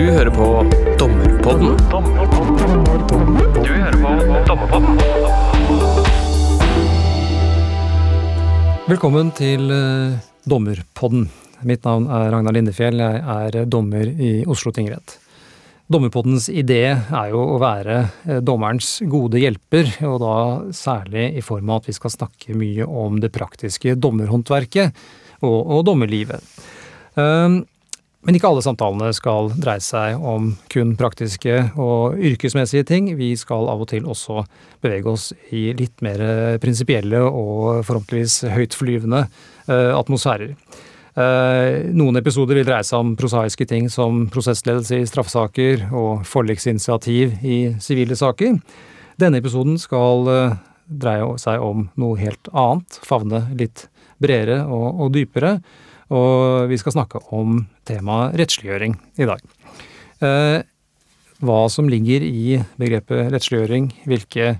Du hører på Dommerpodden. Du hører på Dommerpodden. Velkommen til eh, Dommerpodden. Mitt navn er Ragnar Lindefjell, jeg er dommer i Oslo tingrett. Dommerpoddens idé er jo å være eh, dommerens gode hjelper, og da særlig i form av at vi skal snakke mye om det praktiske dommerhåndverket og, og dommerlivet. Um, men ikke alle samtalene skal dreie seg om kun praktiske og yrkesmessige ting. Vi skal av og til også bevege oss i litt mer prinsipielle og forhåpentligvis høytflyvende uh, atmosfærer. Uh, noen episoder vil dreie seg om prosaiske ting som prosessledelse i straffesaker og forliksinitiativ i sivile saker. Denne episoden skal uh, dreie seg om noe helt annet, favne litt bredere og, og dypere og vi skal snakke om temaet rettsliggjøring i dag. Eh, hva som ligger i begrepet rettsliggjøring, hvilke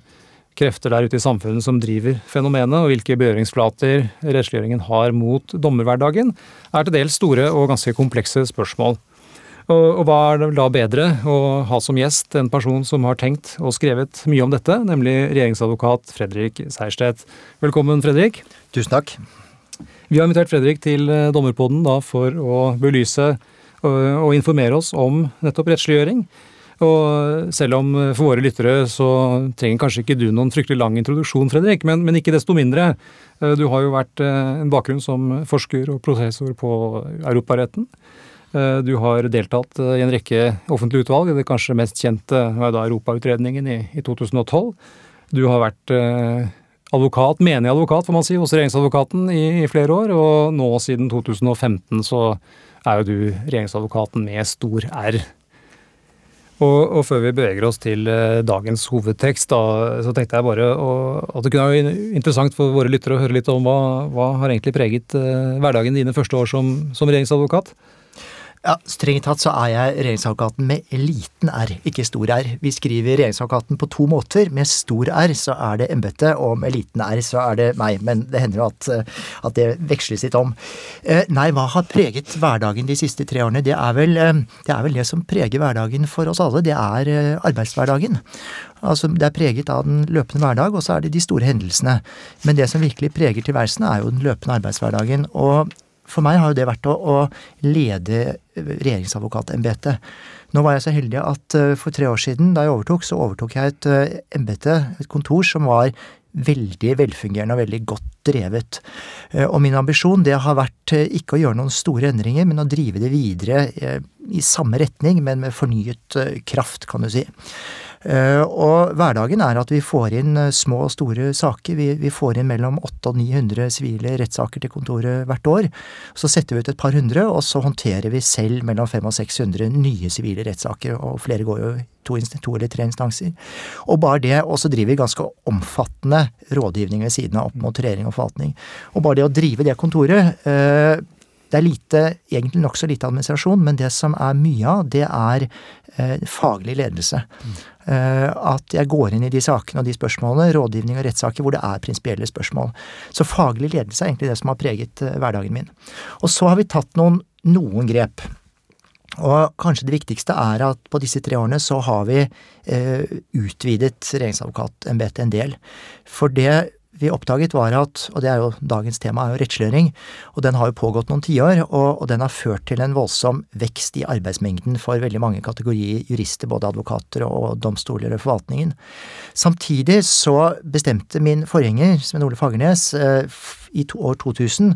krefter der ute i samfunnet som driver fenomenet, og hvilke berøringsflater rettsliggjøringen har mot dommerhverdagen, er til dels store og ganske komplekse spørsmål. Og, og hva er det da bedre å ha som gjest en person som har tenkt og skrevet mye om dette, nemlig regjeringsadvokat Fredrik Seierstedt. Velkommen, Fredrik. Tusen takk. Vi har invitert Fredrik til eh, Dommerpodden da for å belyse og, og informere oss om nettopp rettsliggjøring. Og selv om eh, for våre lyttere så trenger kanskje ikke du noen fryktelig lang introduksjon, Fredrik, men, men ikke desto mindre. Eh, du har jo vært en bakgrunn som forsker og professor på Europaretten. Du har deltatt i en rekke offentlige utvalg, det kanskje mest kjente var da Europautredningen i, i 2012. Du har vært advokat, menig advokat, får man si, hos regjeringsadvokaten i, i, flere år. Og nå siden 2015 så er jo du regjeringsadvokaten med stor R. Og, og før vi beveger oss til eh, dagens hovedtekst, da, så tenkte jeg bare å, at det kunne være interessant for våre lyttere å høre litt om hva, hva har egentlig preget eh, hverdagen dine første år som, som regjeringsadvokat? Ja, Strengt tatt så er jeg regjeringsadvokaten med liten r, ikke stor r. Vi skriver regjeringsadvokaten på to måter. Med stor r så er det embetet, og med liten r så er det meg. Men det hender jo at, eh, at, det veksles litt om. Eh, nei, hva har preget hverdagen de siste tre årene? Det er, vel, eh, det er vel det som preger hverdagen for oss alle. Det er arbeidshverdagen. Altså, Det er preget av den løpende hverdag, og så er det de store hendelsene. Men det som virkelig preger tilværelsen, er jo den løpende arbeidshverdagen. Og for meg har jo det vært å, å lede regjeringsadvokatembetet. Nå var jeg så heldig at uh, for tre år siden, da jeg overtok, så overtok jeg et uh, embete, et kontor, som var veldig velfungerende og veldig godt drevet. Uh, og min ambisjon det har vært ikke å gjøre noen store endringer, men å drive det videre i samme retning, men med fornyet kraft, kan du si. Eh, og hverdagen er at vi får inn eh, små og store saker. Vi, vi får inn mellom 800 og 900 sivile rettssaker til kontoret hvert år. Så setter vi ut et par hundre, og så håndterer vi selv mellom 500 og 600 nye sivile rettssaker. Og flere går jo to, to, eller tre instanser. Og bare det, og så driver vi ganske omfattende rådgivning ved siden av opp mot regjering og forvaltning. Og bare det å drive det kontoret eh, det er lite, egentlig nokså lite administrasjon, men det som er mye av, det er eh, faglig ledelse. Mm. At jeg går inn i de sakene og de spørsmålene, rådgivning og rettssaker, hvor det er prinsipielle spørsmål. Så faglig ledelse er egentlig det som har preget eh, hverdagen min. Og så har vi tatt noen, noen grep. Og kanskje det viktigste er at på disse tre årene så har vi eh, utvidet regjeringsadvokatembetet en del. For det vi oppdaget var at, og det er jo dagens tema, er jo rettsliggjøring, og den har jo pågått noen tiår, og, og den har ført til en voldsom vekst i arbeidsmengden for veldig mange kategorier jurister, både advokater og domstoler og forvaltningen. Samtidig så bestemte min forgjenger, Sven Ole Fagernes, i i år 2000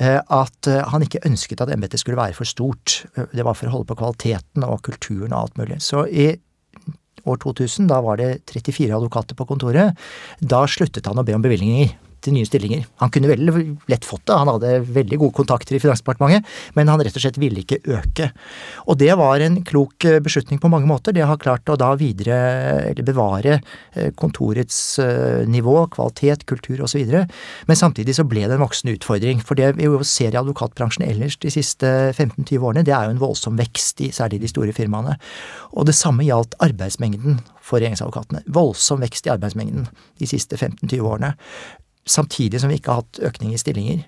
eh, at eh, han ikke ønsket at embetet skulle være for stort. Det var for å holde på kvaliteten og kulturen og alt mulig. Så i år 2000, da var det 34 advokater på kontoret. Da sluttet han å be om bevilgninger til nye stillinger. Han kunne veldig lett fått det, han hadde veldig gode kontakter i Finansdepartementet, men han rett og slett ville ikke øke. Og det var en klok eh, beslutning på mange måter. Det har klart å da videre, eller bevare eh, kontorets eh, nivå, kvalitet, kultur osv. Men samtidig så ble det en voksende utfordring. For det vi jo ser i advokatbransjen ellers de siste 15-20 årene, det er jo en voldsom vekst i særlig de store firmaene. Og det samme gjaldt arbeidsmengden for regjeringsadvokatene. Voldsom vekst i arbeidsmengden de siste 15-20 årene. Samtidig som vi ikke har hatt økning i stillinger.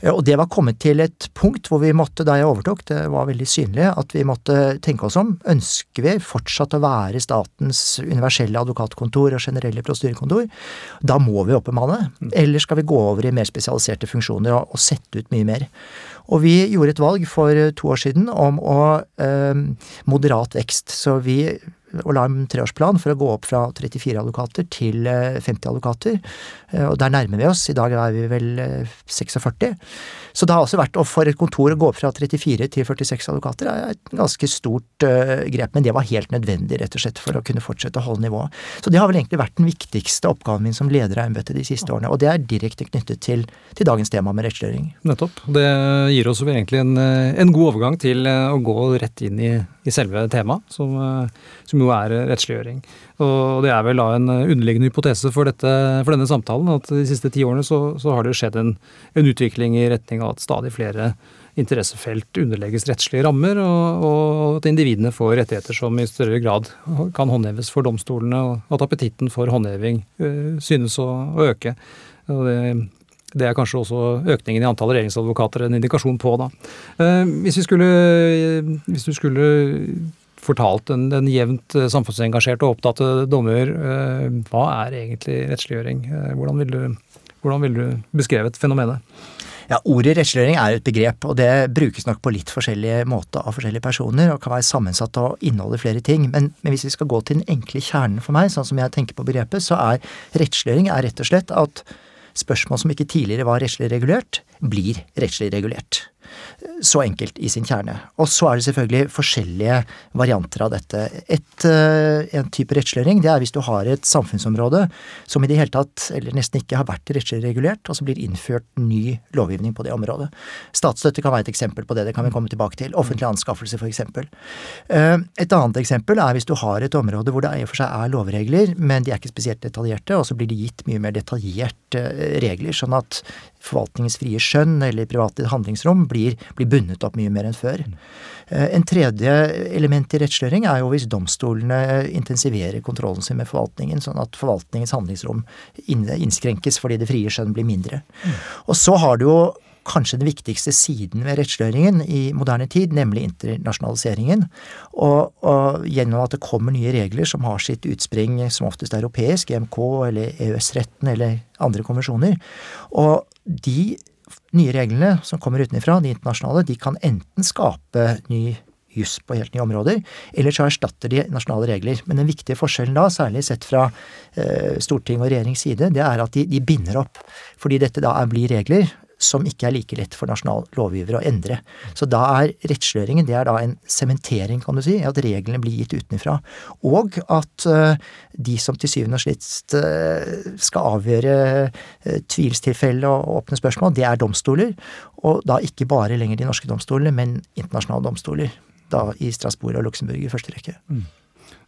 Eh, og det var kommet til et punkt hvor vi måtte, da jeg overtok, det var veldig synlig, at vi måtte tenke oss om. Ønsker vi fortsatt å være statens universelle advokatkontor og generelle prostyrekontor? Da må vi oppbemanne. Eller skal vi gå over i mer spesialiserte funksjoner og, og sette ut mye mer? Og vi gjorde et valg for to år siden om å eh, moderat vekst. Så vi og la en treårsplan for å gå opp fra 34 advokater til 50 eh, advokater. Eh, og der nærmer vi oss. I dag er vi vel 46. Eh, Så det har også vært, og for et kontor å gå fra 34 til 46 advokater er et ganske stort grep. Men det var helt nødvendig, rett og slett, for å kunne fortsette å holde nivået. Så det har vel egentlig vært den viktigste oppgaven min som leder av embetet de siste årene. Og det er direkte knyttet til, til dagens tema med rettsliggjøring. Nettopp. Det gir oss egentlig en, en god overgang til å gå rett inn i, i selve temaet, som, som jo er rettsliggjøring. Og det er vel da en underliggende hypotese for, dette, for denne samtalen at de siste ti årene så, så har det skjedd en, en, utvikling i retning av at stadig flere interessefelt underlegges rettslige rammer, og, og, at individene får rettigheter som i større grad kan håndheves for domstolene, og at appetitten for håndheving øh, synes å, å øke. Og det, det er kanskje også økningen i antall regjeringsadvokater en indikasjon på. da. Eh, hvis, vi skulle, hvis du skulle fortalt en, en jevnt eh, samfunnsengasjert og opptatt dommer, eh, hva er egentlig rettsliggjøring? Eh, hvordan ville du, hvordan vil du beskrevet fenomenet? Ja, Ordet rettsliggjøring er et begrep, og det brukes nok på litt forskjellige måter av forskjellige personer, og kan være sammensatt og inneholde flere ting. Men, men, hvis vi skal gå til den enkle kjernen for meg, sånn som jeg tenker på begrepet, så er rettsliggjøring rett og slett at spørsmål som ikke tidligere var rettslig regulert, blir rettslig regulert. Så enkelt i sin kjerne. Og så er det selvfølgelig forskjellige varianter av dette. Et, eh, en type rettsliggjøring det er hvis du har et samfunnsområde som i det hele tatt, eller nesten ikke, har vært rettslig regulert, og så blir innført ny lovgivning på det området. Statsstøtte kan være et eksempel på det, det kan vi komme tilbake til. Offentlig anskaffelse, for eksempel. Eh, et annet eksempel er hvis du har et område hvor det i og for seg er lovregler, men de er ikke spesielt detaljerte, og så blir det gitt mye mer detaljerte regler, sånn at forvaltningens frie skjønn eller private handlingsrom blir, blir bundet opp mye mer enn før. Eh, en tredje element i rettsliggjøring er jo hvis domstolene intensiverer kontrollen sin med forvaltningen, sånn at forvaltningens handlingsrom innskrenkes fordi det frie skjønn blir mindre. Og så har du jo kanskje den viktigste siden ved rettsliggjøringen i moderne tid, nemlig internasjonaliseringen. Og, og, gjennom at det kommer nye regler som har sitt utspring som oftest europeisk, EMK eller EØS-retten eller andre konvensjoner. Og de nye reglene som kommer utenfra, de internasjonale, de kan enten skape ny juss på helt nye områder, eller så erstatter de nasjonale regler. Men den viktige forskjellen da, særlig sett fra eh, storting og regjerings side, det er at de, de, binder opp. Fordi dette da blir regler som ikke er like lett for nasjonal lovgiver å endre. Så da er rettsliggjøringen det er da en sementering, kan du si, at reglene blir gitt utenfra. Og at uh, de som til syvende og sist uh, skal avgjøre uh, tvilstilfelle og åpne spørsmål, det er domstoler. Og da ikke bare lenger de norske domstolene, men internasjonale domstoler. Da i Strasbourg og Luxembourg i første rekke. Mm.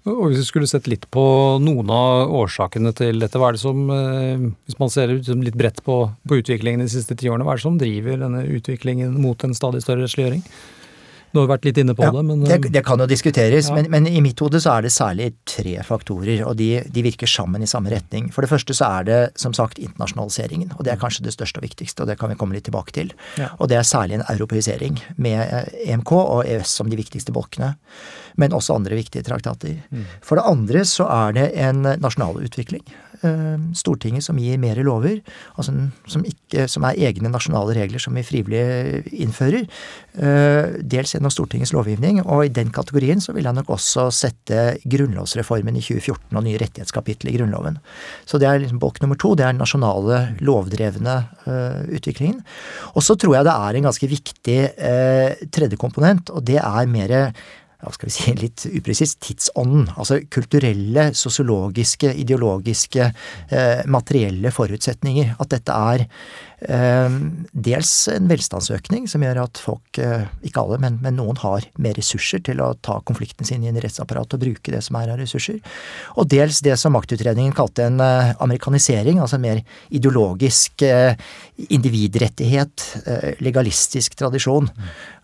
Og Hvis vi skulle sett litt på noen av årsakene til dette, hva er det som, eh, hvis man ser litt bredt på, på utviklingen de siste ti årene, hva er det som driver denne utviklingen mot en stadig større rettsliggjøring? Du har vært litt inne på ja, det, men det, det, kan jo diskuteres, ja. men, men, i mitt hode så er det særlig tre faktorer, og de, de, virker sammen i samme retning. For det første så er det som sagt internasjonaliseringen, og det er kanskje det største og viktigste, og det kan vi komme litt tilbake til. Ja. Og det er særlig en europeisering, med EMK eh, e og EØS som de viktigste bolkene. Men også andre viktige traktater. Mm. For det andre så er det en nasjonal utvikling. Eh, Stortinget som gir mer lover, altså som, ikke, som, er egne nasjonale regler som vi frivillig innfører. Eh, dels gjennom Stortingets lovgivning, og i den kategorien så vil jeg nok også sette grunnlovsreformen i 2014 og nye rettighetskapittel i Grunnloven. Så det er liksom bolk nummer to. Det er den nasjonale, lovdrevne uh, utviklingen. Og så tror jeg det er en ganske viktig tredje komponent, og det er mer hva skal vi si, litt upresist, tidsånden. Altså kulturelle, sosiologiske, ideologiske, eh, materielle forutsetninger. At dette er dels en velstandsøkning som gjør at folk, eh, ikke alle, men, men, noen har mer ressurser til å ta konflikten sin i en rettsapparat og bruke det som er av ressurser. Og dels det som maktutredningen kalte en eh, amerikanisering, altså en mer ideologisk individrettighet, legalistisk tradisjon.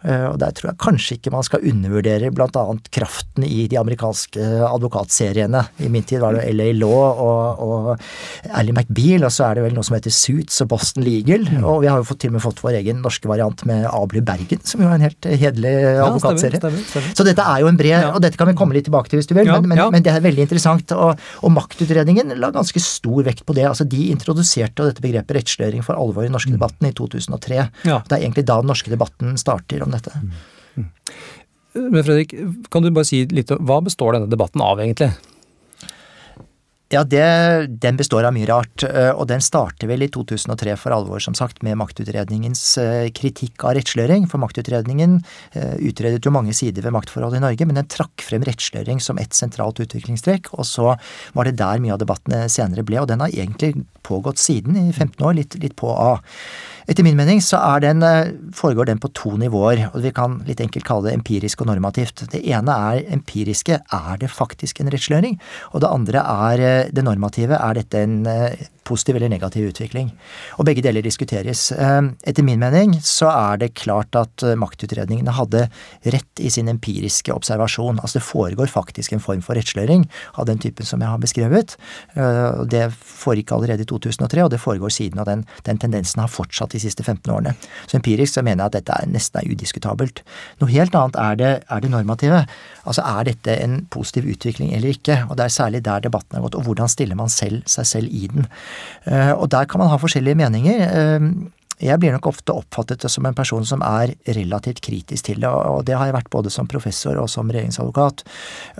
Og der tror jeg kanskje ikke man skal undervurdere annet kraften i de amerikanske advokatseriene. I min tid var det LA Law og, og Ally McBeal, og så er det vel noe som heter Suits og Boston League Legal. Mm. Og vi har jo fått, til og med fått vår egen norske variant med Ably Bergen, som jo er en helt hederlig ja, advokatserie. Stemmer, stemmer. Så dette er jo en bred, ja. og dette kan vi komme litt tilbake til hvis du vil, ja, men, men, men, det er veldig interessant. Og, og, maktutredningen la ganske stor vekt på det. altså De introduserte dette begrepet rettsliggjøring for alvor i den norske mm. debatten i 2003. Det er egentlig da den norske debatten starter om dette. Mm. mm. Men Fredrik, kan du bare si litt om hva består denne debatten av, egentlig? Ja, det, Den består av mye rart, eh, og den starter vel i 2003 for alvor, som sagt, med maktutredningens eh, kritikk av rettsliggjøring. For maktutredningen eh, utredet jo mange sider ved maktforholdet i Norge, men den trakk frem rettsliggjøring som ett sentralt utviklingstrekk, og så var det der mye av debattene senere ble, og den har egentlig pågått siden, i 15 år, litt, litt på A. Etter min mening så den, foregår den på to nivåer, og vi kan litt enkelt kalle det empirisk og normativt. Det ene er empiriske, er det faktisk en rettsliggjøring? Og det andre er det normative, er dette en eh, positiv eller negativ utvikling? Og begge deler diskuteres. Eh, etter min mening så er det klart at eh, maktutredningene hadde rett i sin empiriske observasjon. Altså det foregår faktisk en form for rettsliggjøring av den typen som jeg har beskrevet. Det foregikk allerede i 2003, og det foregår siden, og den, den tendensen har fortsatt de siste 15 årene. Så empirisk så mener jeg at dette er nesten er udiskutabelt. Noe helt annet er det, er det normative. Altså er dette en positiv utvikling eller ikke? Og det er særlig der debatten har gått. Og hvordan stiller man selv, seg selv i den? Eh, og der kan man ha forskjellige meninger. Eh, jeg blir nok ofte oppfattet som en person som er relativt kritisk til det, og det har jeg vært både som professor og som regjeringsadvokat.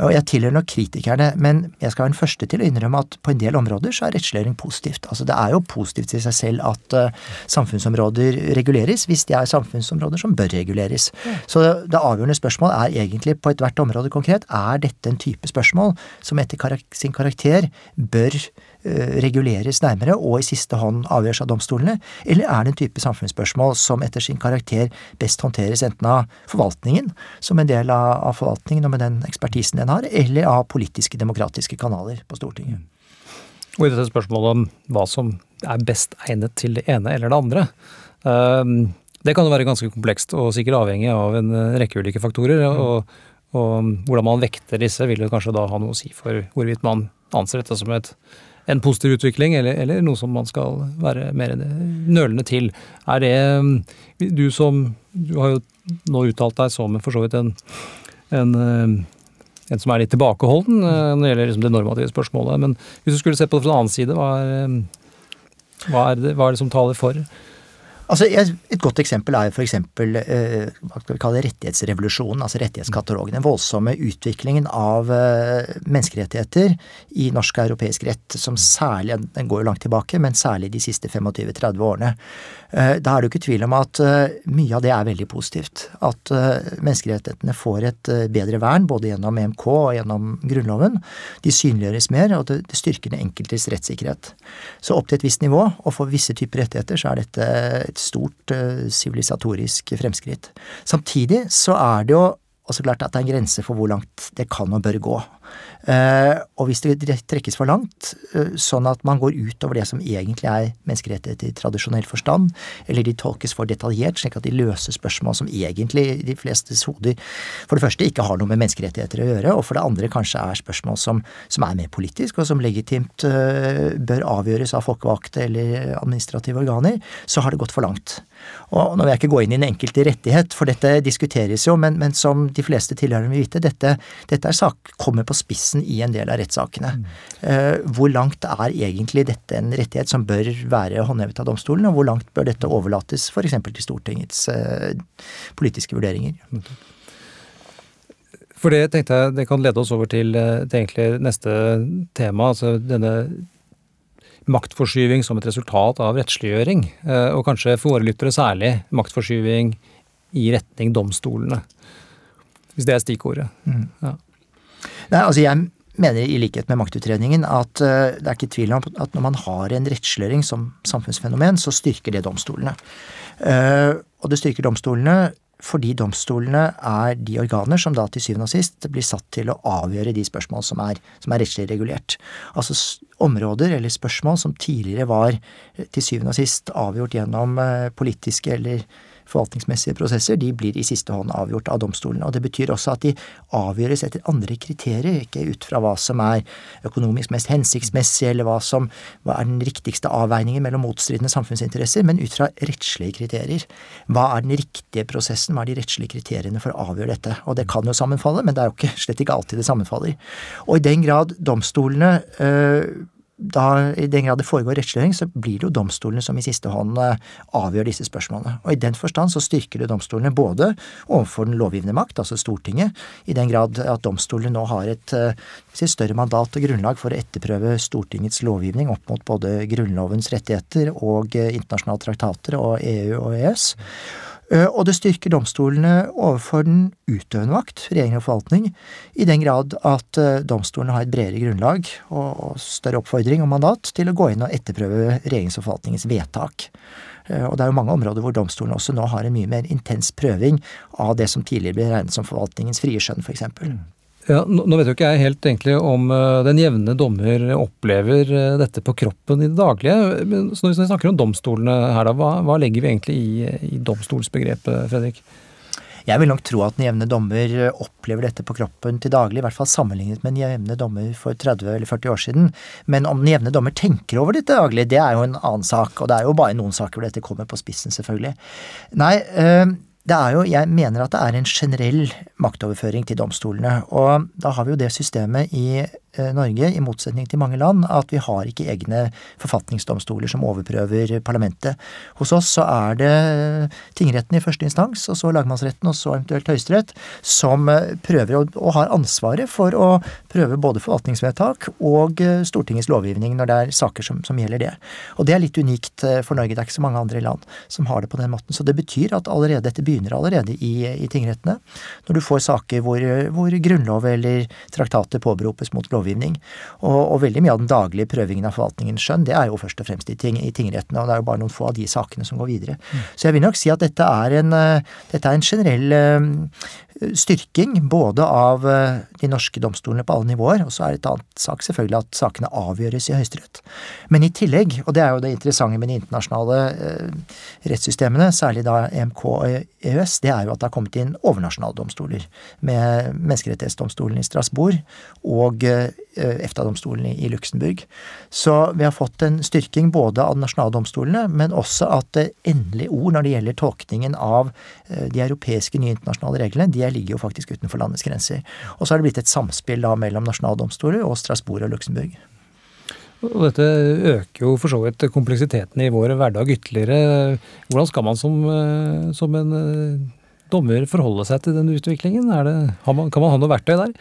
Og jeg tilhører nok kritikerne, men jeg skal være den første til å innrømme at på en del områder så er rettsliggjøring positivt. Altså det er jo positivt i seg selv at uh, samfunnsområder reguleres, hvis de er samfunnsområder som bør reguleres. Så det avgjørende spørsmål er egentlig på ethvert område konkret, er dette en type spørsmål som etter karak sin karakter bør Eh, reguleres nærmere og i siste hånd avgjøres av domstolene, eller er det en type samfunnsspørsmål som etter sin karakter best håndteres enten av forvaltningen, som en del av forvaltningen og med den ekspertisen den har, eller av politiske, demokratiske kanaler på Stortinget. Og i dette spørsmålet om hva som er best egnet til det ene eller det andre, eh, det kan jo være ganske komplekst og sikkert avhengig av en rekke ulike faktorer. og og hvordan man vekter disse, vil jo kanskje da ha noe å si for hvorvidt man anser dette som et en positiv utvikling, eller, eller, noe som man skal være mer nølende til. Er det Du som Du har jo nå uttalt deg som for så vidt en, en, en som er litt tilbakeholden eh, når det gjelder liksom det normative spørsmålet. Men hvis du skulle se på det fra en annen side, hva er, hva er, det, hva er det som taler for? Altså, Et godt eksempel er f.eks. Eh, hva skal vi kalle rettighetsrevolusjonen, altså rettighetskatalogen. Den voldsomme utviklingen av eh, menneskerettigheter i norsk og europeisk rett, som særlig, den går jo langt tilbake, men særlig de siste 25-30 årene. Eh, da er det jo ikke tvil om at eh, mye av det er veldig positivt. At eh, menneskerettighetene får et bedre vern, både gjennom EMK og gjennom Grunnloven. De synliggjøres mer, og det, styrker den enkeltes rettssikkerhet. Så opp til et visst nivå, og for visse typer rettigheter, så er dette et stort sivilisatorisk fremskritt. Samtidig så er det jo også klart at det er en grense for hvor langt det kan og bør gå. Eh, og hvis det trekkes for langt, eh, sånn at man går utover det som egentlig er menneskerettigheter i tradisjonell forstand, eller de tolkes for detaljert, slik at de løser spørsmål som egentlig i de flestes hoder for det første ikke har noe med menneskerettigheter å gjøre, og for det andre kanskje er spørsmål som, som er mer politisk, og som legitimt uh, bør avgjøres av folkevalgte eller administrative organer, så har det gått for langt. Og Nå vil jeg ikke gå inn i den enkelte rettighet, for dette diskuteres jo, men, men som de fleste tilhørende vil vite, dette, dette er sak, kommer på spissen i en del av rettssakene. Mm. Uh, hvor langt er egentlig dette en rettighet som bør være håndhevet av domstolen, og hvor langt bør dette overlates f.eks. til Stortingets uh, politiske vurderinger? For det tenkte jeg det kan lede oss over til, eh, til neste tema, altså denne maktforskyving som et resultat av rettsliggjøring, og kanskje for våre lyttere særlig maktforskyving i retning domstolene. Hvis det er stikkordet. Mm. Ja. Nei, altså jeg, mener i likhet med Maktutredningen at uh, det er ikke tvil om at når man har en rettsliggjøring som samfunnsfenomen, så styrker det domstolene. Uh, og det styrker domstolene fordi domstolene er de organer som da til syvende og sist blir satt til å avgjøre de spørsmål som er, som er rettslig regulert. Altså områder eller spørsmål som tidligere var til syvende og sist avgjort gjennom politiske eller forvaltningsmessige prosesser, de blir i siste hånd avgjort av domstolene. Og det betyr også at de avgjøres etter andre kriterier, ikke ut fra hva som er økonomisk mest hensiktsmessig, eller hva som hva er den riktigste avveiningen mellom motstridende samfunnsinteresser, men ut fra rettslige kriterier. Hva er den riktige prosessen, hva er de rettslige kriteriene for å avgjøre dette? Og det kan jo sammenfalle, men det er jo ikke, slett ikke alltid det sammenfaller. Og i den grad domstolene øh, da, i den grad det foregår rettsliggjøring, så blir det jo domstolene som i siste hånd eh, avgjør disse spørsmålene. Og i den forstand så styrker det domstolene både overfor den lovgivende makt, altså Stortinget, i den grad at domstolene nå har et si, større mandat og grunnlag for å etterprøve Stortingets lovgivning opp mot både Grunnlovens rettigheter og eh, internasjonale traktater og EU og EØS. Eh, og det styrker domstolene overfor den utøvende makt, regjering og forvaltning, i den grad at eh, domstolene har et bredere grunnlag og større oppfordring og mandat til å gå inn og etterprøve regjerings og forvaltningens vedtak. Eh, og det er jo mange områder hvor domstolene også nå har en mye mer intens prøving av det som tidligere ble regnet som forvaltningens frie skjønn, f.eks. Ja, nå vet jo ikke jeg helt egentlig om eh, den jevne dommer opplever eh, dette på kroppen i det daglige. Men når vi snakker om domstolene her, da, hva, hva legger vi egentlig i, i domstolsbegrepet, Fredrik? Jeg vil nok tro at den jevne dommer opplever dette på kroppen til daglig, i hvert fall sammenlignet med den jevne dommer for 30 eller 40 år siden. Men om den jevne dommer tenker over dette daglig, det er jo en annen sak. Og det er jo bare noen saker hvor dette kommer på spissen, selvfølgelig. Nei, øh, det er jo, Jeg mener at det er en generell maktoverføring til domstolene. Og da har vi jo det systemet i Norge, i motsetning til mange land, at vi har ikke egne forfatningsdomstoler som overprøver parlamentet. Hos oss så er det tingretten i første instans, og så lagmannsretten, og så eventuelt Høyesterett, som eh, prøver og har ansvaret for å prøve både forvaltningsvedtak og eh, Stortingets lovgivning når det er saker som, som gjelder det. Og det er litt unikt for Norge. Det er ikke så mange andre land som har det på den måten. Så det betyr at allerede, dette begynner allerede i, i tingrettene. Når du får saker hvor, hvor grunnlov eller traktater påberopes mot lovgivning, lovgivning. Og, og, veldig mye av den daglige prøvingen av forvaltningens skjønn, det er jo først og fremst i, ting, i tingrettene, og det er jo bare noen få av de sakene som går videre. Mm. Så jeg vil nok si at dette er en, eh, dette er en generell eh, styrking både av eh, de norske domstolene på alle nivåer, og så er det et annet sak selvfølgelig at sakene avgjøres i Høyesterett. Men i tillegg, og det er jo det interessante med de internasjonale rettssystemene, særlig da EMK og EØS, det er jo at det har kommet inn overnasjonale domstoler, med menneskerettighetsdomstolen i Strasbourg og Eh, EFTA-domstolen i Luxembourg. Så vi har fått en styrking både av de nasjonale domstolene, men også at det endelige ord når det gjelder tolkningen av eh, de europeiske nye internasjonale reglene, de ligger jo faktisk utenfor landets grenser. Og så har det blitt et samspill da mellom nasjonale domstoler og Strasbourg og Luxembourg. Og dette øker jo for så vidt kompleksiteten i vår hverdag ytterligere. Hvordan skal man som, eh, som en dommer forholde seg til den utviklingen? Det, kan man ha noe verktøy der?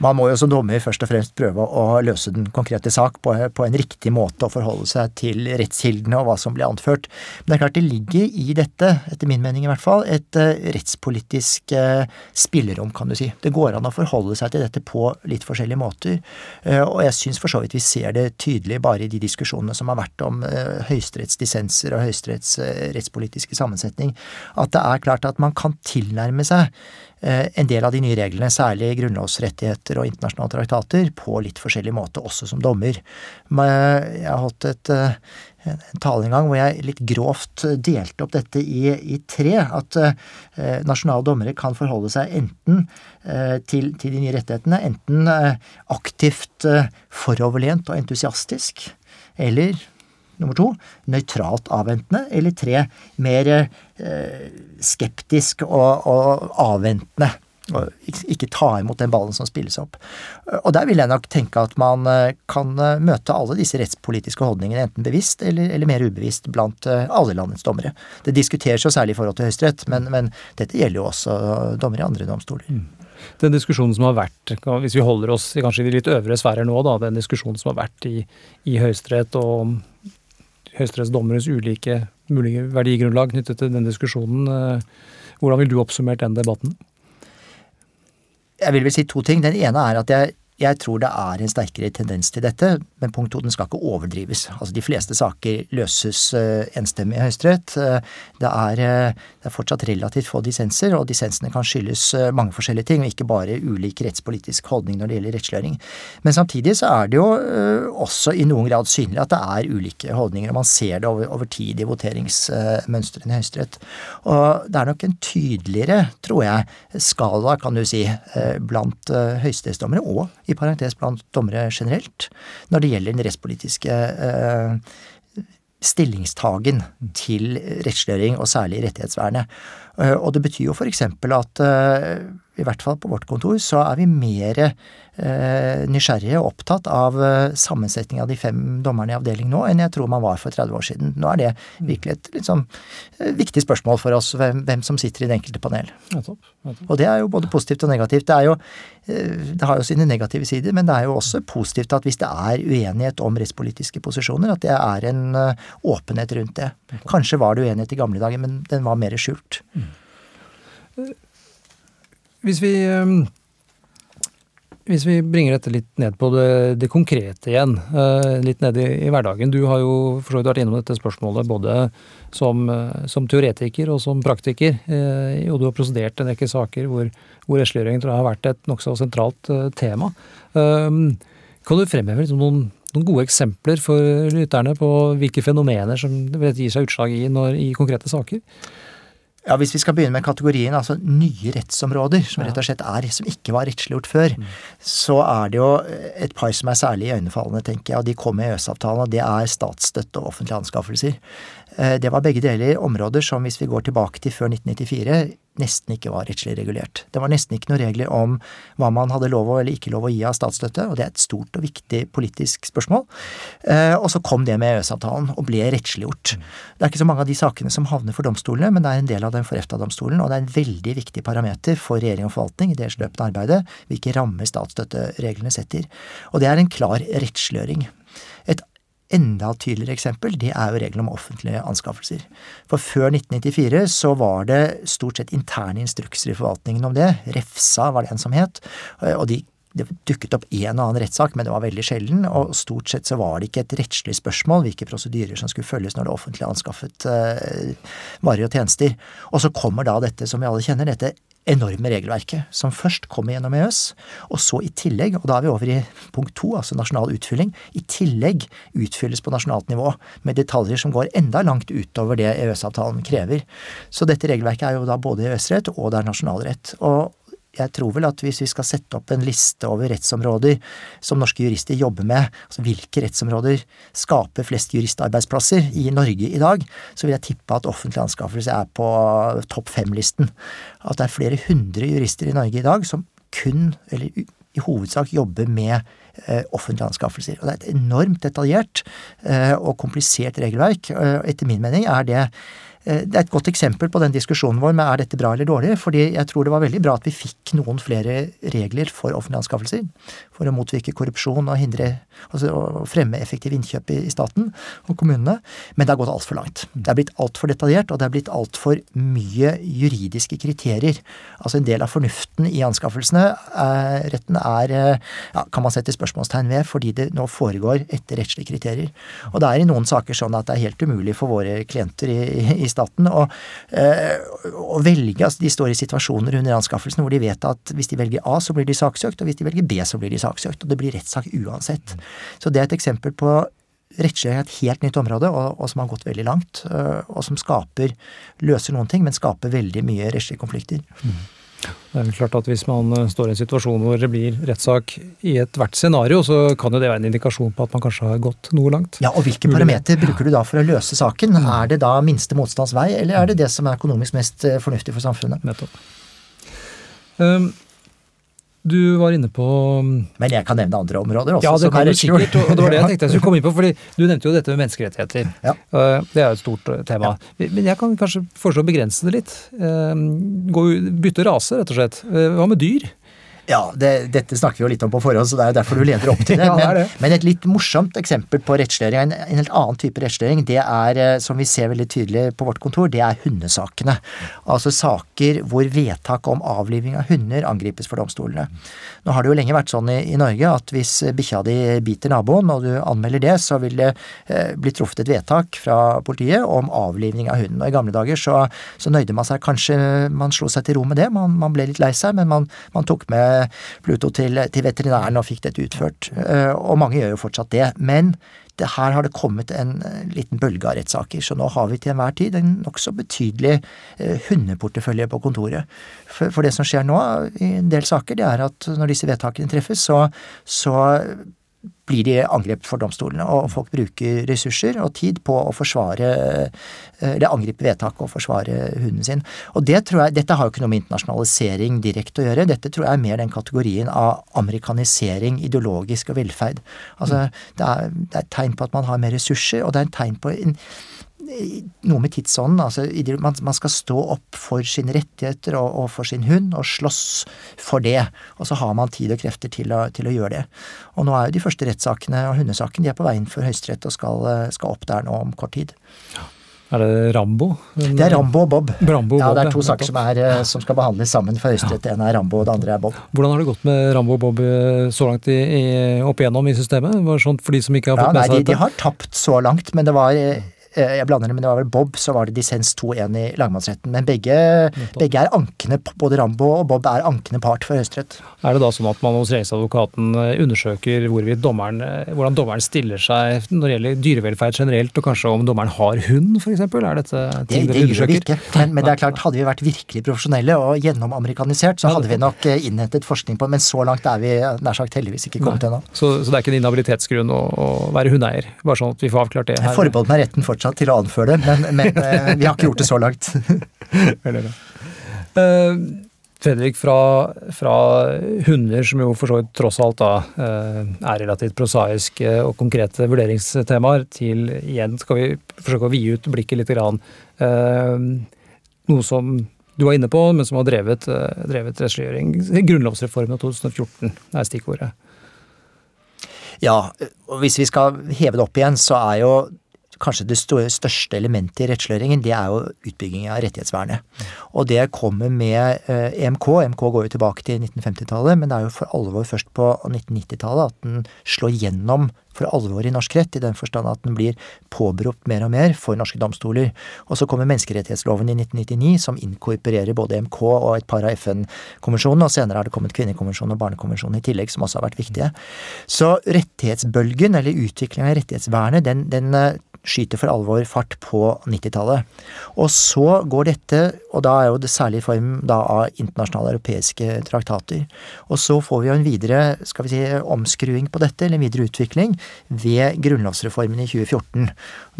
Man må jo som dommer først og fremst prøve å løse den konkrete sak på, på en riktig måte og forholde seg til rettskildene og hva som blir anført. Men det er klart det ligger i dette, etter min mening i hvert fall, et uh, rettspolitisk uh, spillerom, kan du si. Det går an å forholde seg til dette på litt forskjellige måter. Uh, og jeg syns for så vidt vi ser det tydelig bare i de diskusjonene som har vært om uh, Høyesteretts og Høyesteretts rettspolitiske sammensetning, at det er klart at man kan tilnærme seg Eh, en del av de nye reglene, særlig grunnlovsrettigheter og internasjonale traktater, på litt forskjellig måte, også som dommer. Jeg har holdt et, eh, en tale en gang hvor jeg litt grovt delte opp dette i, i tre. At eh, nasjonale dommere kan forholde seg enten eh, til, til, de nye rettighetene, enten aktivt foroverlent og entusiastisk, eller nummer to nøytralt avventende, eller tre mer skeptisk og, og avventende. Og ikke ta imot den ballen som spilles opp. Og der vil jeg nok tenke at man eh, kan eh, møte alle disse rettspolitiske holdningene, enten bevisst eller, eller mer ubevisst, blant eh, alle landets dommere. Det diskuteres jo særlig i forhold til Høyesterett, men, men, dette gjelder jo også dommere i andre domstoler. Mm. Den diskusjonen som har vært, hvis vi holder oss kanskje i de litt øvre sfærer nå, da, den diskusjonen som har vært i, i Høyesterett og høyesterettsdommeres ulike mulige verdigrunnlag knyttet til den diskusjonen. Eh, hvordan vil du oppsummere den debatten? Jeg vil vel si to ting. Den ene er at jeg jeg tror det er en sterkere tendens til dette, men punkt to, den skal ikke overdrives. Altså De fleste saker løses uh, enstemmig i Høyesterett. Er, uh, det er fortsatt relativt få dissenser, og dissensene kan skyldes mange forskjellige ting, og ikke bare ulik rettspolitisk holdning når det gjelder rettsliggjøring. Men samtidig så er det jo også i noen grad synlig at det er ulike holdninger, og man ser det over, over tid i voteringsmønstrene i Høyesterett. Og det er nok en tydeligere, tror jeg, skala, kan du si, blant høyesterettsdommere og i parentes blant dommere generelt, når det gjelder den rettspolitiske eh, stillingstagen til rettsliggjøring, og særlig rettighetsvernet. Eh, og det betyr jo eksempel at eh, i hvert fall på vårt kontor så er vi mer eh, nysgjerrige og opptatt av eh, sammensetningen av de fem dommerne i avdeling nå enn jeg tror man var for 30 år siden. Nå er det virkelig et liksom, viktig spørsmål for oss hvem, hvem, som sitter i det enkelte panel. Ja, topp, ja, topp. Og det er jo både positivt og negativt. Det, jo, det har jo sine negative sider, men det er jo også positivt at hvis det er uenighet om rettspolitiske posisjoner, at det er en åpenhet rundt det. Kanskje var det uenighet i gamle dager, men den var mer skjult. Mm. Hvis vi, ehm, hvis vi bringer dette litt ned på det, det konkrete igjen, eh, litt ned i, i, hverdagen. Du har jo for så vidt vært innom dette spørsmålet både som, eh, som teoretiker og som praktiker. Eh, og du har prosedert en rekke saker hvor, hvor rettsliggjøring har vært et nokså sentralt tema. Ehm, kan du fremheve liksom noen, noen gode eksempler for lytterne på hvilke fenomener som gir seg utslag i når, i konkrete saker? Ja, Hvis vi skal begynne med kategorien altså nye rettsområder, som rett og slett er, som ikke var rettsliggjort før, mm. så er det jo et par som er særlig iøynefallende, tenker jeg, og de kom med EØS-avtalen, og det er statsstøtte og offentlige anskaffelser. Eh, det var begge deler områder som, hvis vi går tilbake til før 1994, nesten ikke var rettslig regulert. Det var nesten ikke noen regler om hva man hadde lov eller ikke lov å gi av statsstøtte, og det er et stort og viktig politisk spørsmål. Eh, og så kom det med EØS-avtalen og ble rettsliggjort. Det er ikke så mange av de sakene som havner for domstolene, men det er en del av dem for EFTA-domstolen, og det er en veldig viktig parameter for regjering og forvaltning i deres løpende arbeide hvilke rammer statsstøttereglene setter. Og det er en klar rettsliggjøring. Et enda tydeligere eksempel, det er jo reglene om offentlige anskaffelser. For før 1994 så var det stort sett interne instrukser i forvaltningen om det. Refsa var det en som het. Og de, det dukket opp en og annen rettssak, men det var veldig sjelden. Og stort sett så var det ikke et rettslig spørsmål hvilke prosedyrer som skulle følges når det offentlige anskaffet eh, varer og tjenester. Og så kommer da dette som vi alle kjenner, dette enorme regelverket, som først kommer gjennom EØS, og så i tillegg, og da er vi over i punkt to, altså nasjonal utfylling, i tillegg utfylles på nasjonalt nivå med detaljer som går enda langt utover det EØS-avtalen krever. Så dette regelverket er jo da både EØS-rett og det er nasjonalrett. Og jeg tror vel at hvis vi skal sette opp en liste over rettsområder som norske jurister jobber med, altså hvilke rettsområder skaper flest juristarbeidsplasser i Norge i dag, så vil jeg tippe at offentlig anskaffelse er på topp fem-listen. At det er flere hundre jurister i Norge i dag som kun, eller i hovedsak, jobber med eh, offentlige anskaffelser. Og det er et enormt detaljert eh, og komplisert regelverk. Etter min mening er det Eh, det er et godt eksempel på den diskusjonen vår med er dette bra eller dårlig, fordi jeg tror det var veldig bra at vi fikk noen flere regler for offentlige anskaffelser, for å motvirke korrupsjon og hindre altså å fremme effektive innkjøp i, staten og kommunene, men det har gått altfor langt. Det er blitt altfor detaljert, og det er blitt altfor mye juridiske kriterier. Altså en del av fornuften i anskaffelsene, er, retten er, eh, ja, kan man sette spørsmålstegn ved, fordi det nå foregår etter rettslige kriterier. Og det er i noen saker sånn at det er helt umulig for våre klienter i, i staten Og, å velge. Altså, de står i situasjoner under anskaffelsen hvor de vet at hvis de velger A, så blir de saksøkt, og hvis de velger B, så blir de saksøkt. Og det blir rettssak uansett. Så det er et eksempel på rettslig et helt nytt område, og, og, som har gått veldig langt. Eh, og som skaper Løser noen ting, men skaper veldig mye rettslige konflikter. Mm. Det er vel klart at Hvis man eh, står i en situasjon hvor det blir rettssak i ethvert scenario, så kan jo det være en indikasjon på at man kanskje har gått noe langt. Ja, og Hvilke parameter bruker du da for å løse saken? Mm. Er det da minste motstands vei, eller er det det som er økonomisk mest eh, fornuftig for samfunnet? Nettopp. Um, du var inne på Men jeg kan nevne andre områder også. Ja, det kan du sikkert, og det var det jeg tenkte jeg skulle komme inn på. fordi Du nevnte jo dette med menneskerettigheter. Ja. Eh, det er jo et stort eh, tema. Ja. Men jeg kan kanskje foreslå å begrense det litt. Eh, bytte rase, rett og slett. Hva med dyr? Ja, det, dette snakker vi jo litt om på forhånd, så det er jo derfor du leder opp til det. Ja, det Men, det. men et litt morsomt eksempel på rettsliggjøring, en, en helt annen type rettsliggjøring, det er, eh, som vi ser veldig tydelig på vårt kontor, det er hundesakene. Altså saker hvor vedtak om avliving av hunder angripes for domstolene. Nå har det jo lenge vært sånn i, i Norge at hvis bikkja di biter naboen, og du anmelder det, så vil det eh, bli truffet et vedtak fra politiet om avlivning av hunden. Og I gamle dager så, så nøyde man seg kanskje Man slo seg til ro med det, man, man ble litt lei seg, men man, man tok med Pluto til, til veterinæren og fikk dette utført. Eh, og mange gjør jo fortsatt det. Men det, her har det kommet en eh, liten bølge av rettssaker, så nå har vi til enhver tid en nokså betydelig eh, hundeportefølje på kontoret. For, for det som skjer nå i en del saker, det er at når disse vedtakene treffes, så, så blir de angrepet for domstolene, og folk bruker ressurser og tid på å forsvare eller angripe vedtaket og forsvare hunden sin. Og det tror jeg, Dette har jo ikke noe med internasjonalisering direkte å gjøre, dette tror jeg er mer den kategorien av amerikanisering, ideologisk og velferd. Altså, det er, det er et tegn på at man har mer ressurser, og det er et tegn på en, noe med tidsånden. altså man, man, skal stå opp for sine rettigheter og, og, for sin hund, og slåss for det. Og så har man tid og krefter til å, til å gjøre det. Og nå er jo de første rettssakene og hundesaken de er på vei inn for Høyesterett og skal, skal, opp der nå om kort tid. Er det Rambo? Det er Rambo og Bob. Rambo og ja, Det er to ja, saker som, er, eh, som, skal behandles sammen for Høyesterett. Det ene er Rambo, og det andre er Bob. Hvordan har det gått med Rambo og Bob eh, så langt i, i, opp igjennom i systemet? Var det sånn for de som ikke har Ja, fått nei, med seg de, dette? de har tapt så langt, men det var eh, jeg blander det, men det var vel Bob, så var det dissens 2-1 i lagmannsretten. Men begge, begge, er ankende, både Rambo og Bob er ankende part for Høyesterett. Er det da sånn at man hos regjeringsadvokaten eh, undersøker dommeren, eh, hvordan dommeren stiller seg når det gjelder dyrevelferd generelt, og kanskje om dommeren har hund, f.eks.? Er dette Det, ting det dere gjør vi undersøker? ikke, men, men det er klart, hadde vi vært virkelig profesjonelle og gjennomamerikanisert, så hadde vi nok eh, innhentet forskning på men så langt er vi nær sagt heldigvis ikke kommet ennå. Så, så det er ikke en inhabilitetsgrunn å, å være hundeeier? Bare sånn at vi får avklart det Jeg her. forbeholder meg retten fortsatt til å anføre det, men, men eh, vi har ikke gjort det så langt. Veldig bra. Eh, Fredrik, fra, fra hunder, som jo for så vidt tross alt da eh, er relativt prosaiske og konkrete vurderingstemaer, til igjen skal vi forsøke å vie ut blikket litt. Grann. Noe som du var inne på, men som har drevet, drevet rettsliggjøring. Grunnlovsreformen av 2014 er stikkordet. Ja, og hvis vi skal heve det opp igjen, så er jo kanskje det største elementet i rettsliggjøringen, det er jo utbygging av rettighetsvernet. Og det kommer med eh, EMK. EMK går jo tilbake til 1950-tallet, men det er jo for alvor først på 1990-tallet at den slår gjennom for alvor i norsk rett, i den forstand at den blir påberopt mer og mer for norske domstoler. Og så kommer menneskerettighetsloven i 1999, som inkorporerer både EMK og et par av FN-konvensjonene, og senere har det kommet kvinnekonvensjonen og barnekonvensjonen i tillegg, som også har vært viktige. Så rettighetsbølgen, eller utviklingen av rettighetsvernet, den, den eh, skyter for alvor fart på 90-tallet. Og så går dette, og da er jo det særlig i form av internasjonale europeiske traktater. Og så får vi jo en videre skal vi si, omskruing på dette, eller en videre utvikling, ved grunnlovsreformen i 2014.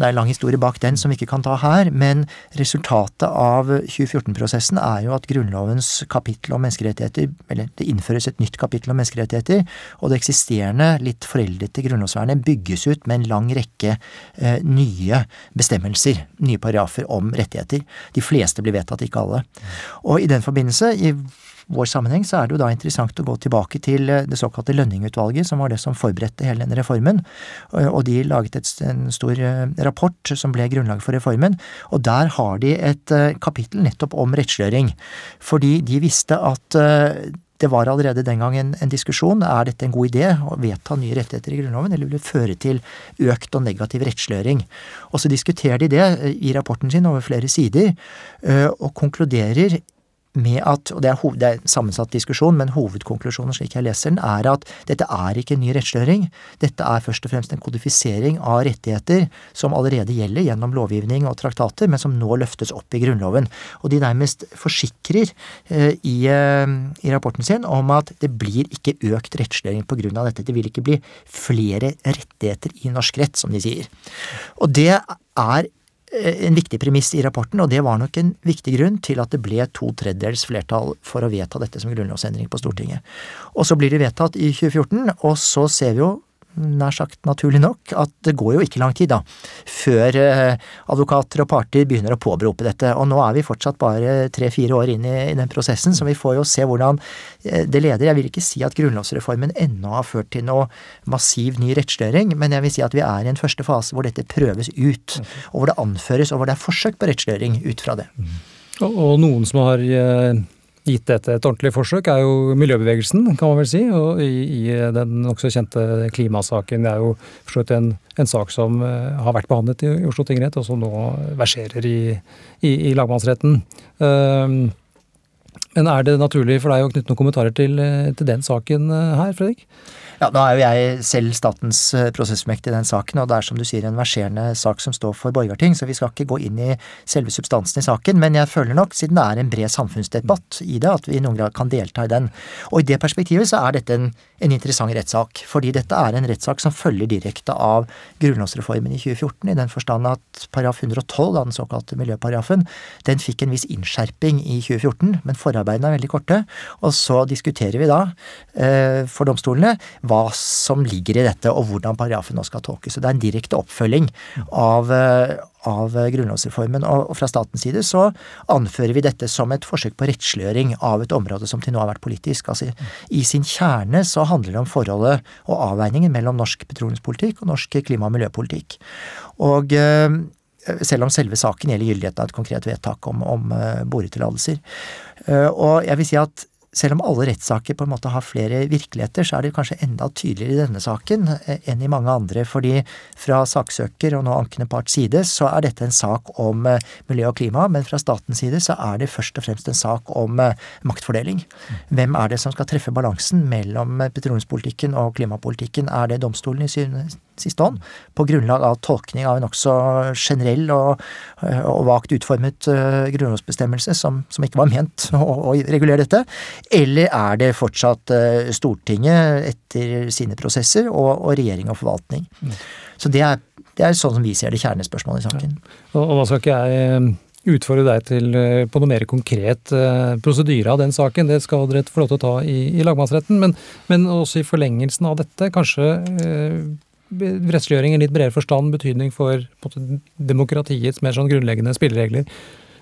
Det er en lang historie bak den som vi ikke kan ta her, men resultatet av 2014-prosessen er jo at Grunnlovens kapittel om menneskerettigheter, eller det innføres et nytt kapittel om menneskerettigheter, og det eksisterende, litt foreldrete grunnlovsvernet bygges ut med en lang rekke eh, nye bestemmelser, nye paragrafer om rettigheter. De fleste blir vedtatt, ikke alle. Og i den forbindelse, i vår sammenheng, så er det jo da interessant å gå tilbake til eh, det såkalte Lønning-utvalget, som var det som forberedte hele denne reformen. Og de laget et, en stor eh, rapport som ble grunnlag for reformen. Og der har de et eh, kapittel nettopp om rettsliggjøring. Fordi de visste at det var allerede den gang en, en, diskusjon. Er dette en god idé å vedta nye rettigheter i Grunnloven, eller vil det føre til økt og negativ rettsliggjøring? Og så diskuterer de det i rapporten sin over flere sider, og konkluderer med at, og det er, hoved, det er en sammensatt diskusjon, men hovedkonklusjonen slik jeg leser den, er at dette er ikke en ny rettsliggjøring. Dette er først og fremst en kodifisering av rettigheter som allerede gjelder gjennom lovgivning og traktater, men som nå løftes opp i Grunnloven. Og de nærmest forsikrer eh, i, eh, i, rapporten sin om at det blir ikke økt rettsliggjøring av dette. Det vil ikke bli flere rettigheter i norsk rett, som de sier. Og det er en viktig premiss i rapporten, og det var nok en viktig grunn til at det ble to tredjedels flertall for å vedta dette som grunnlovsendring på Stortinget. Og så blir det vedtatt i 2014, og så ser vi jo nær sagt naturlig nok, at det går jo ikke lang tid da, før eh, advokater og parter begynner å påberope dette. Og nå er vi fortsatt bare tre-fire år inn i, i, den prosessen, så vi får jo se hvordan eh, det leder. Jeg vil ikke si at grunnlovsreformen ennå har ført til noe massiv ny rettsliggjøring, men jeg vil si at vi er i en første fase hvor dette prøves ut, og hvor det anføres, og hvor det er forsøk på rettsliggjøring ut fra det. Og, og noen som har eh, gitt dette et ordentlig forsøk, er jo miljøbevegelsen, kan man vel si. Og i, i den nokså kjente klimasaken. Det er jo forstått en, en sak som uh, har vært behandlet i Oslo tingrett, og som nå verserer i, i, i lagmannsretten. Uh, men er det naturlig for deg å knytte noen kommentarer til, eh, til den saken her, Fredrik? Ja, Nå er jo jeg selv statens eh, prosessmektig i den saken, og det er som du sier en verserende sak som står for Borgarting, så vi skal ikke gå inn i selve substansen i saken, men jeg føler nok, siden det er en bred samfunnsdebatt i det, at vi i noen grad kan delta i den. Og i det perspektivet så er dette en, en interessant rettssak, fordi dette er en rettssak som følger direkte av grunnlovsreformen i 2014, i den forstand at paragraf 112, den såkalte miljøparagrafen, den fikk en viss innskjerping i 2014, men forarbeidene er veldig korte, og så diskuterer vi da eh, for domstolene hva som ligger i dette, og hvordan paragrafen nå skal tolkes. Det er en direkte oppfølging av, eh, av grunnlovsreformen. Og fra statens side så anfører vi dette som et forsøk på rettsliggjøring av et område som til nå har vært politisk. Altså I sin kjerne så handler det om forholdet og avveiningen mellom norsk petroleumspolitikk og norsk klima- og miljøpolitikk. Og eh, selv om selve saken gjelder gyldigheten av et konkret vedtak om, om eh, boretillatelser. Og jeg vil si at selv om alle rettssaker på en måte har flere virkeligheter, så er det kanskje enda tydeligere i denne saken eh, enn i mange andre. Fordi fra saksøker og nå ankende parts side så er dette en sak om eh, miljø og klima, men fra statens side så er det først og fremst en sak om eh, maktfordeling. Hvem er det som skal treffe balansen mellom petroleumspolitikken og klimapolitikken? Er det domstolen i syvende siste hånd, på grunnlag av tolkning av en nokså generell og, og vagt utformet uh, grunnlovsbestemmelse som, som, ikke var ment å, å, regulere dette, eller er det fortsatt uh, Stortinget etter sine prosesser og, og regjering og forvaltning? Mm. Så det er, det er, sånn som vi ser det kjernespørsmålet i saken. Ja. Og, og hva skal ikke jeg utfordre deg til på noe mer konkret eh, prosedyre av den saken. Det skal dere få lov til å ta i, i lagmannsretten. Men, men, også i forlengelsen av dette, kanskje uh, rettsliggjøring i litt bredere forstand betydning for måte, demokratiets mer sånn grunnleggende spilleregler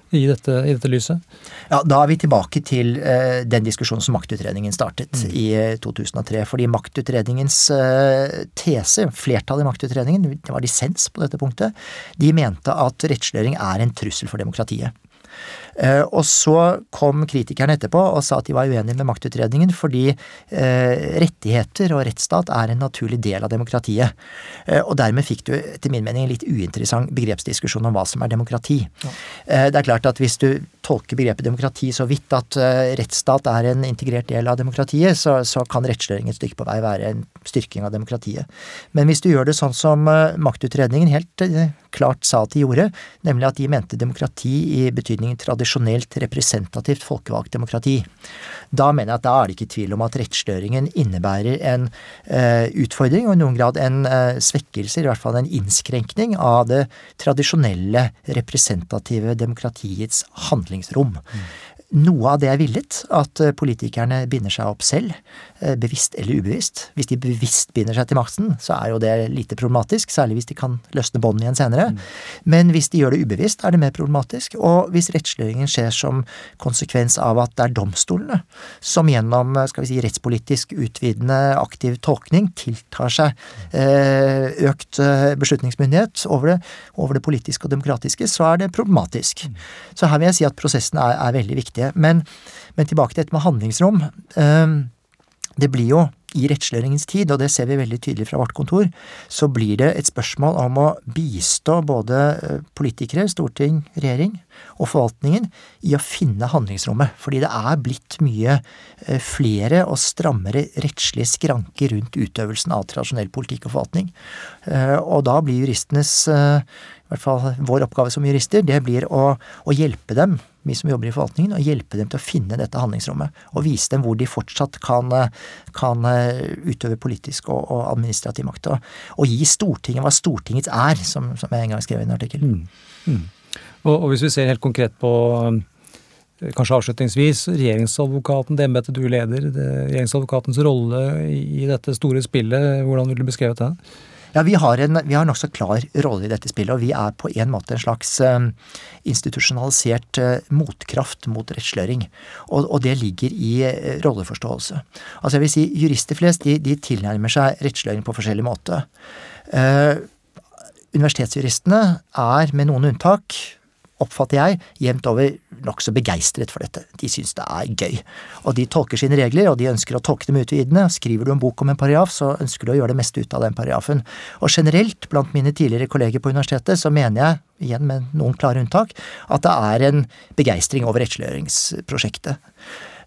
i dette, i dette, lyset? Ja, Da er vi tilbake til uh, den diskusjonen som maktutredningen startet mm. i 2003. Fordi maktutredningens uh, tese, flertallet i maktutredningen, det var dissens på dette punktet, de mente at rettsliggjøring er en trussel for demokratiet. Eh, og så kom kritikerne etterpå og sa at de var uenige med maktutredningen fordi eh, rettigheter og rettsstat er en naturlig del av demokratiet. Eh, og dermed fikk du etter min mening en litt uinteressant begrepsdiskusjon om hva som er demokrati. Ja. Det er klart at hvis du tolker begrepet demokrati så vidt at rettsstat er en integrert del av demokratiet, så, så kan rettsliggjøring et stykke på vei være en styrking av demokratiet. Men hvis du gjør det sånn som maktutredningen helt klart sa at de gjorde, nemlig at de mente demokrati i betydningen tradisjonelt representativt folkevalgt demokrati. Da mener jeg at da er det ikke tvil om at rettsliggjøringen innebærer en eh, utfordring, og i noen grad en eh, svekkelse, i hvert fall en innskrenkning, av det tradisjonelle representative demokratiets handlingsrom. Mm. Noe av det er villet, at eh, politikerne binder seg opp selv, eh, bevisst eller ubevisst. Hvis de bevisst binder seg til makten, så er jo det lite problematisk, særlig hvis de kan løsne båndene igjen senere. Mm. Men hvis de gjør det ubevisst, er det mer problematisk. Og hvis rettsliggjøringen skjer som konsekvens av at det er domstolene som gjennom eh, skal vi si, rettspolitisk utvidende aktiv tolkning tiltar seg økt beslutningsmyndighet over det, over det politiske og demokratiske, så er det problematisk. Mm. Så her vil jeg si at prosessen er, er veldig viktig viktige. Men, men tilbake til dette med handlingsrom. Ehm, det blir jo i rettsliggjøringens tid, og det ser vi veldig tydelig fra vårt kontor, så blir det et spørsmål om å bistå både eh, politikere, storting, regjering og forvaltningen i å finne handlingsrommet. Fordi det er blitt mye eh, flere og strammere rettslige skranker rundt utøvelsen av tradisjonell politikk og forvaltning. Eh, og da blir juristenes, i hvert fall vår oppgave som jurister, det blir å, å hjelpe dem vi som jobber i forvaltningen, og hjelpe dem til å finne dette handlingsrommet. Og vise dem hvor de fortsatt kan, kan eh, utøve politisk og, og administrativ makt. Og, og, gi Stortinget hva Stortingets er, som, som jeg en gang skrev i en artikkel. Mm. Mm. Og, og, hvis vi ser helt konkret på Kanskje avslutningsvis, regjeringsadvokaten, det embetet du leder, det, regjeringsadvokatens rolle i dette store spillet, hvordan vil du beskrevet det? Ja, Vi har en vi nokså klar rolle i dette spillet, og vi er på en måte en slags uh, institusjonalisert uh, motkraft mot rettsløring. Og, og, det ligger i uh, rolleforståelse. Altså jeg vil si Jurister flest de, de tilnærmer seg rettsløring på forskjellig måte. universitetsjuristene er, med noen unntak, oppfatter jeg, jevnt over nokså begeistret for dette. De syns det er gøy. Og de tolker sine regler, og de ønsker å tolke dem utvidende. Skriver du en bok om en paragraf, så ønsker du å gjøre det meste ut av den paragrafen. Og generelt, blant mine tidligere kolleger på universitetet, så mener jeg, igjen med noen klare unntak, at det er en begeistring over rettsliggjøringsprosjektet.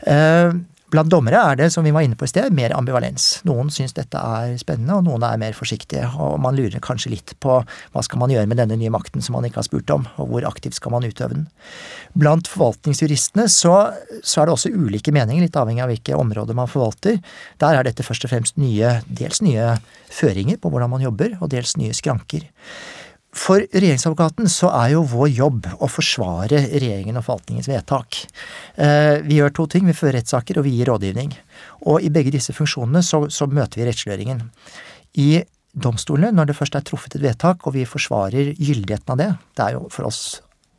Uh, Blant dommere er det, som vi var inne på i sted, mer ambivalens. Noen syns dette er spennende, og noen er mer forsiktige. Og man lurer kanskje litt på hva skal man gjøre med denne nye makten som man ikke har spurt om, og hvor aktivt skal man utøve den. Blant forvaltningsjuristene så, så er det også ulike meninger, litt avhengig av hvilke områder man forvalter. Der er dette først og fremst nye, dels nye føringer på hvordan man jobber, og dels nye skranker. For regjeringsadvokaten så er jo vår jobb å forsvare regjeringen og forvaltningens vedtak. Eh, vi gjør to ting. Vi fører rettssaker, og vi gir rådgivning. Og i begge disse funksjonene så, så møter vi rettsliggjøringen. I domstolene, når det først er truffet et vedtak, og vi forsvarer gyldigheten av det, det er jo for oss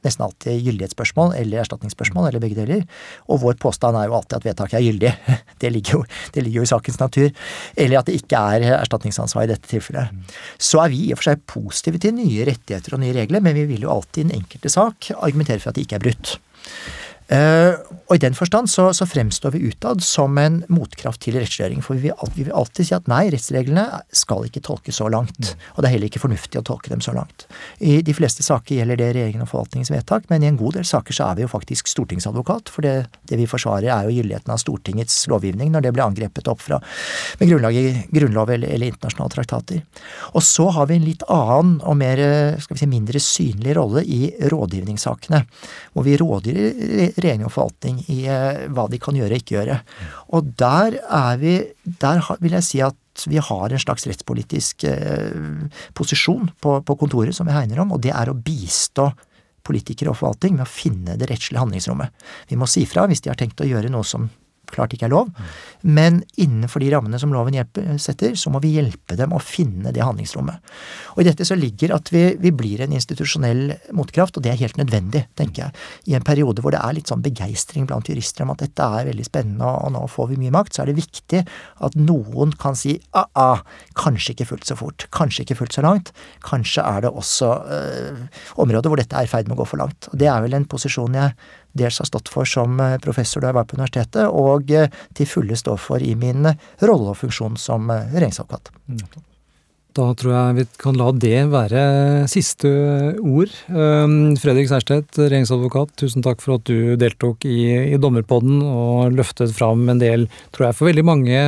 nesten alltid gyldighetsspørsmål eller erstatningsspørsmål, eller begge deler. Og vår påstand er jo alltid at vedtaket er gyldig. Det ligger, jo, det ligger jo i sakens natur. Eller at det ikke er erstatningsansvar i dette tilfellet. Så er vi i og for seg positive til nye rettigheter og nye regler, men vi vil jo alltid i den enkelte sak argumentere for at de ikke er brutt. Uh, og i den forstand så, så, fremstår vi utad som en motkraft til rettsliggjøring. For vi vil, vi vil, alltid si at nei, rettsreglene skal ikke tolkes så langt. Mm. Og det er heller ikke fornuftig å tolke dem så langt. I de fleste saker gjelder det regjeringen og forvaltningens vedtak, men i en god del saker så er vi jo faktisk stortingsadvokat. For det, det vi forsvarer er jo gyldigheten av Stortingets lovgivning når det blir angrepet opp fra med grunnlag i grunnlov eller, eller internasjonale traktater. Og så har vi en litt annen og mer, skal vi si, mindre synlig rolle i rådgivningssakene. Hvor vi rådgir regjering og forvaltning i eh, hva de kan gjøre og ikke gjøre. Og der er vi Der vil jeg si at vi har en slags rettspolitisk eh, posisjon på, på kontoret som vi hegner om, og det er å bistå politikere og forvaltning med å finne det rettslige handlingsrommet. Vi må si fra hvis de har tenkt å gjøre noe som klart ikke er lov. Men innenfor de rammene som loven hjelper, setter, så må vi hjelpe dem å finne det handlingsrommet. Og i dette så ligger at vi, vi, blir en institusjonell motkraft, og det er helt nødvendig, tenker jeg. I en periode hvor det er litt sånn begeistring blant jurister om at dette er veldig spennende, og nå får vi mye makt, så er det viktig at noen kan si ah-ah, kanskje ikke fullt så fort, kanskje ikke fullt så langt, kanskje er det også øh, områder hvor dette er i ferd med å gå for langt. Og det er vel en posisjon jeg dels har stått for som eh, professor da jeg var på universitetet, og eh, til fulle står for i min rolle og funksjon som regjeringsadvokat. regjeringsadvokat. Da tror jeg vi kan la det være siste ord. Fredrik Særstedt, regjeringsadvokat, tusen takk for at du deltok i, i Dommerpodden og løftet fram en del, tror jeg, for veldig mange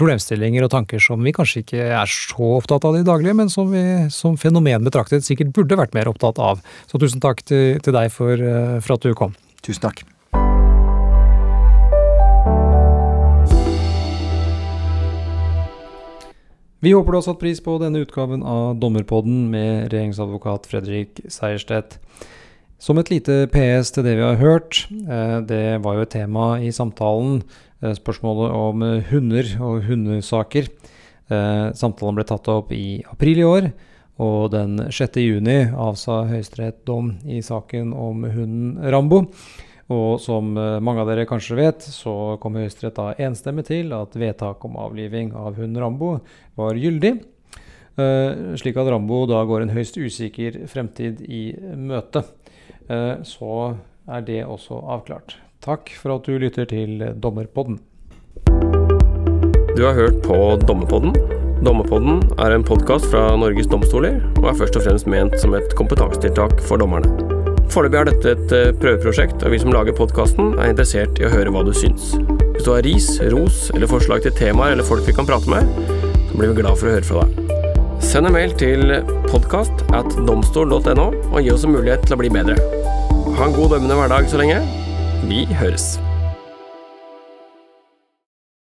problemstillinger og tanker som vi kanskje ikke er så opptatt av i daglig, men som vi som fenomen betraktet sikkert burde vært mer opptatt av. Så tusen takk til, til deg for, for at du kom. Tusen takk. Vi håper du har satt pris på denne utgaven av Dommerpodden med regjeringsadvokat Fredrik Seierstedt. Som et lite PS til det vi har hørt, eh, det var jo et tema i samtalen, eh, spørsmålet om hunder og hundesaker. Eh, samtalen ble tatt opp i april i år, og den 6. juni avsa Høyesterett dom i saken om hunden Rambo. Og som eh, mange av dere kanskje vet, så kom Høyesterett da enstemmig til at vedtak om avliving av hunden Rambo var gyldig. Uh, slik at Rambo da går en høyst usikker fremtid i møte. Uh, så er det også avklart. Takk for at du lytter til Dommerpodden. Du har hørt på Dommerpodden Dommerpodden er en podkast fra Norges domstoler, og er først og fremst ment som et kompetansetiltak for dommerne. Foreløpig er dette et eh, prøveprosjekt, og vi som lager podkasten er interessert i å høre hva du syns. Hvis du har ris, ros eller forslag til temaer eller folk vi kan prate med, så blir vi glad for å høre fra deg. Send en mail til podkast at domstol.no, og gi oss en mulighet til å bli bedre. Ha en god dømmende hverdag så lenge. Vi høres.